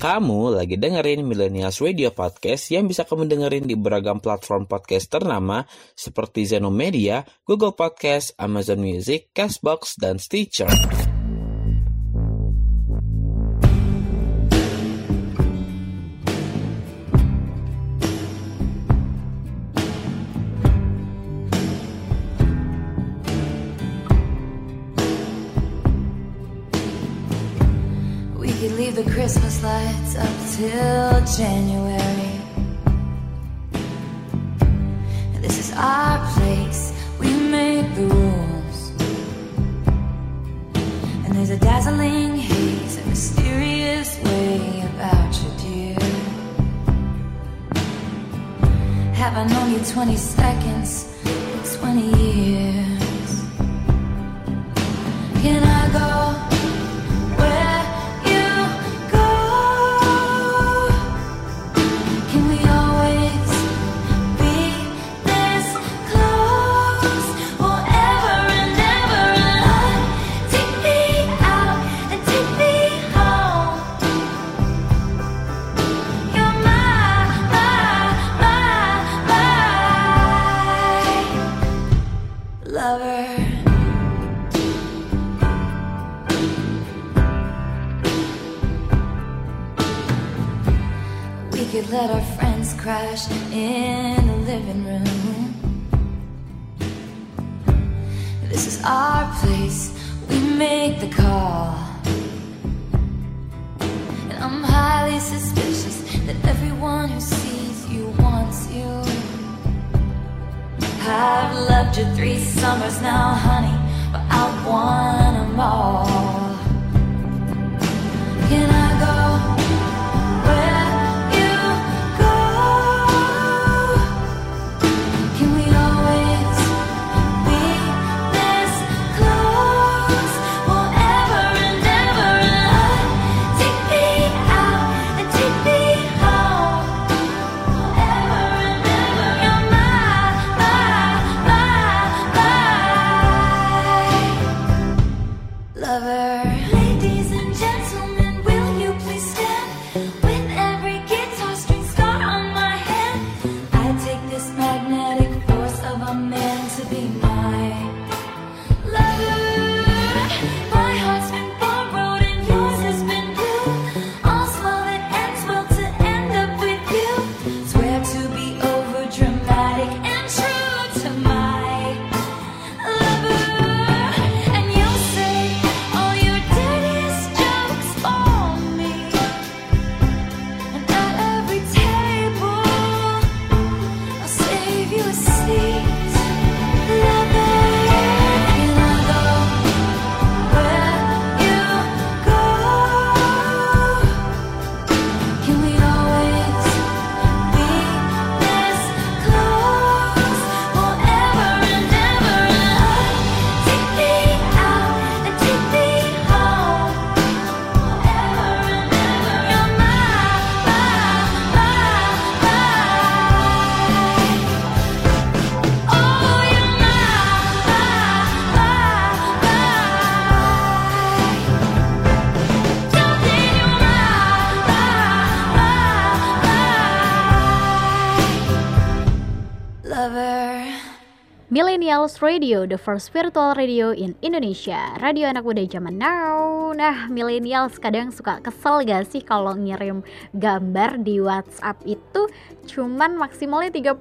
Kamu lagi dengerin Millennials Radio Podcast yang bisa kamu dengerin di beragam platform podcast ternama seperti Zenomedia, Google Podcast, Amazon Music, Castbox, dan Stitcher. January. Millennials Radio, the first virtual radio in Indonesia. Radio anak muda zaman now. Nah, millennials kadang suka kesel gak sih kalau ngirim gambar di WhatsApp itu cuman maksimalnya 30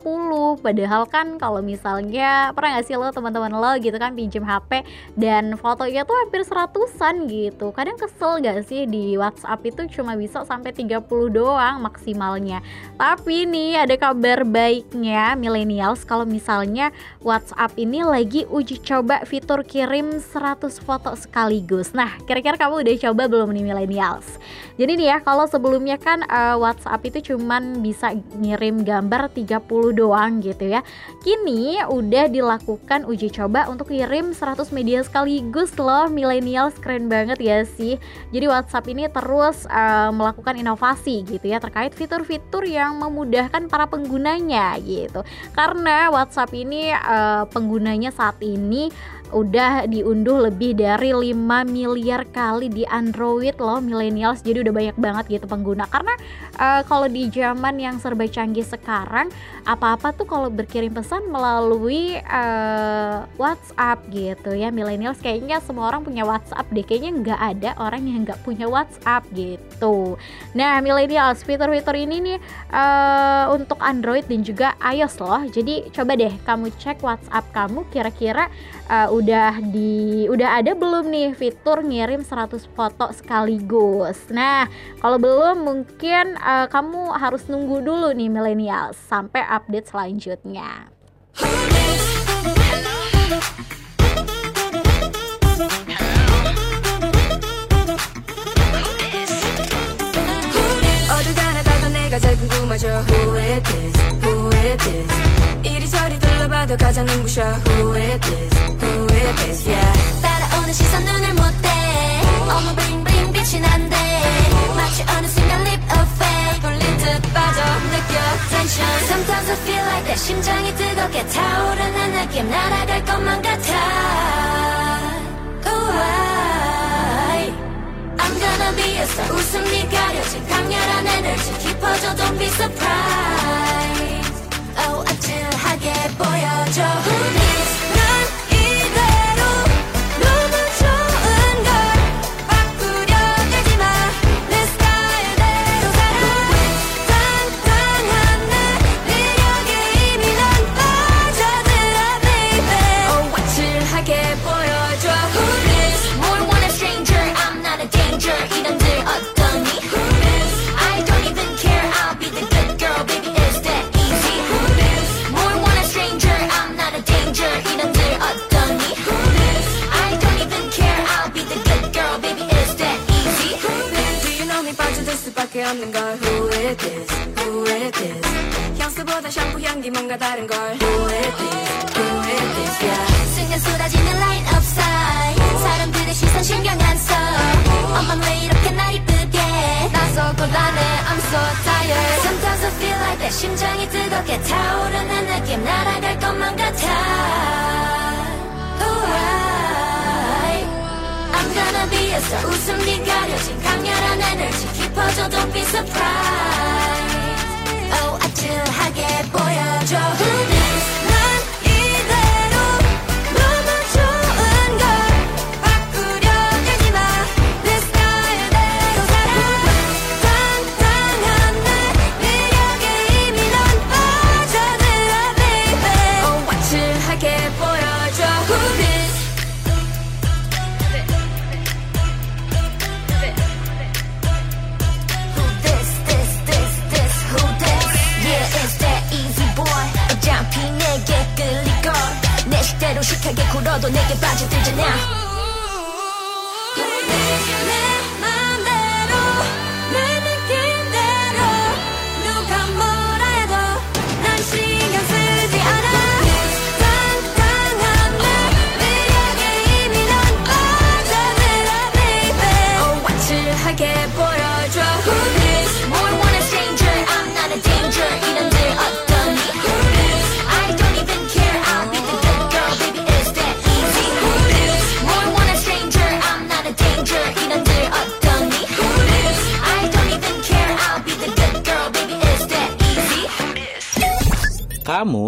padahal kan kalau misalnya pernah gak sih lo teman-teman lo gitu kan pinjem HP dan fotonya tuh hampir seratusan gitu. Kadang kesel gak sih di WhatsApp itu cuma bisa sampai 30 doang maksimalnya? Tapi nih ada kabar baiknya millennials kalau misalnya WhatsApp ini lagi uji coba fitur kirim 100 foto sekaligus. Nah kira-kira kamu udah coba belum nih millennials jadi nih ya kalau sebelumnya kan eh, WhatsApp itu cuman bisa ngirim gambar 30 doang gitu ya. Kini udah dilakukan uji coba untuk kirim 100 media sekaligus loh. Millennials keren banget ya sih. Jadi WhatsApp ini terus eh, melakukan inovasi gitu ya terkait fitur-fitur yang memudahkan para penggunanya gitu. Karena WhatsApp ini eh, penggunanya saat ini udah diunduh lebih dari 5 miliar kali di Android loh millennials. Jadi udah banyak banget gitu pengguna. Karena eh, kalau di zaman yang serba canggih sekarang apa-apa tuh kalau berkirim pesan melalui eh, WhatsApp gitu ya millennials. Kayaknya semua orang punya WhatsApp deh. Kayaknya nggak ada orang yang nggak punya WhatsApp gitu. Nah millennials fitur-fitur ini nih eh, untuk Android dan juga iOS loh. Jadi coba deh kamu cek WhatsApp kamu kira-kira eh, udah di udah ada belum nih fitur ngirim 100 foto sekaligus. Nah, kalau belum mungkin eh, kamu harus nunggu dulu nih milenial sampai update selanjutnya. 어딜 가나 다도 내가 제일 궁금하죠 Who is this? Who is this? 이리저리 둘러봐도 가장 눈부셔 Who is this? Who is this? Yeah 따라오는 시선 눈을 못대 어머 블링블링 빛이 난대 마치 어느 순간 leap of faith 돌린 듯 빠져 느껴 tension Sometimes I feel like 내 심장이 뜨겁게 타오르는 느낌 날아갈 것만 같아 Ooh, I, I'm gonna be a star 웃음이 가려진 강렬한 에너지 깊어져 Don't be surprised Oh 내게 보여줘. 없는 걸 Who is this? Who is this? 향수보다 샴푸 향기 뭔가 다른 걸 Who is this? Who is this? Yeah 순간 쏟아지는 line up side 사람들의 시선 신경 안써 엄만 왜 이렇게 날 이쁘게 나서 곤란해 I'm so tired Sometimes I feel like 내 심장이 뜨겁게 타오르는 느낌 날아갈 것만 같아 Ooh, I, Star 웃음이 가려진 강렬한 에너지 깊어져 Don't be surprised Oh 아찔하게 보여줘 내 식대로 식하게 굴어도 내게 빠져들잖아.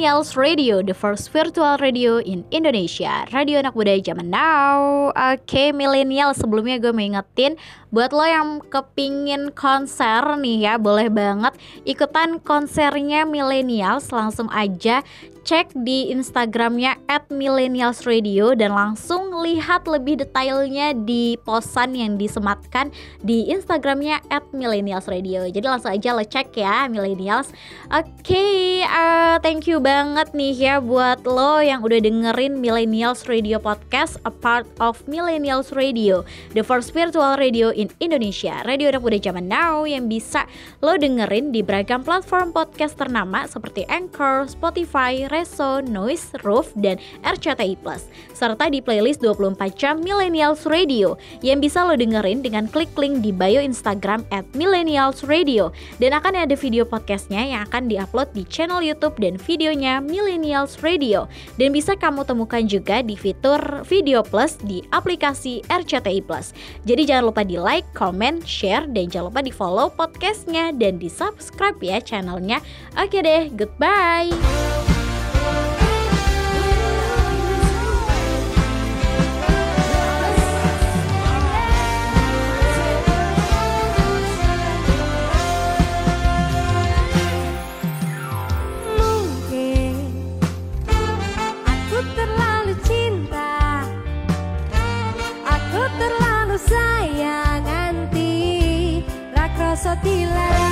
Millennials Radio, the first virtual radio in Indonesia. Radio anak muda zaman now. Oke, millennial sebelumnya gue mau ingetin buat lo yang kepingin konser nih ya, boleh banget ikutan konsernya millennials langsung aja cek di Instagramnya @millennialsradio dan langsung lihat lebih detailnya di posan yang disematkan di Instagramnya @millennialsradio. Jadi langsung aja lo cek ya millennials. Oke, eh, thank you banget nih ya buat lo yang udah dengerin Millennials Radio Podcast, a part of Millennials Radio, the first virtual radio in Indonesia, radio anak muda zaman now yang bisa lo dengerin di beragam platform podcast ternama seperti Anchor, Spotify, Reso, Noise, Roof, dan RCTI. Serta di playlist 24 jam Millennials Radio yang bisa lo dengerin dengan klik link di bio Instagram at Millennials Radio. Dan akan ada video podcastnya yang akan diupload di channel YouTube dan videonya Millennials Radio. Dan bisa kamu temukan juga di fitur Video Plus di aplikasi RCTI Plus. Jadi jangan lupa di like, comment, share, dan jangan lupa di follow podcastnya dan di subscribe ya channelnya. Oke deh, goodbye. Rakroso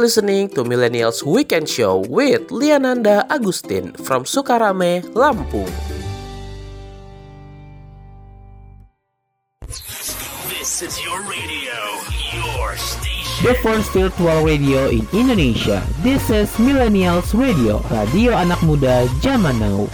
listening to Millennials Weekend Show with Liananda Agustin from Sukarame, Lampung. This is your radio, your station. the first virtual radio in Indonesia. This is Millennials Radio, radio anak muda zaman now.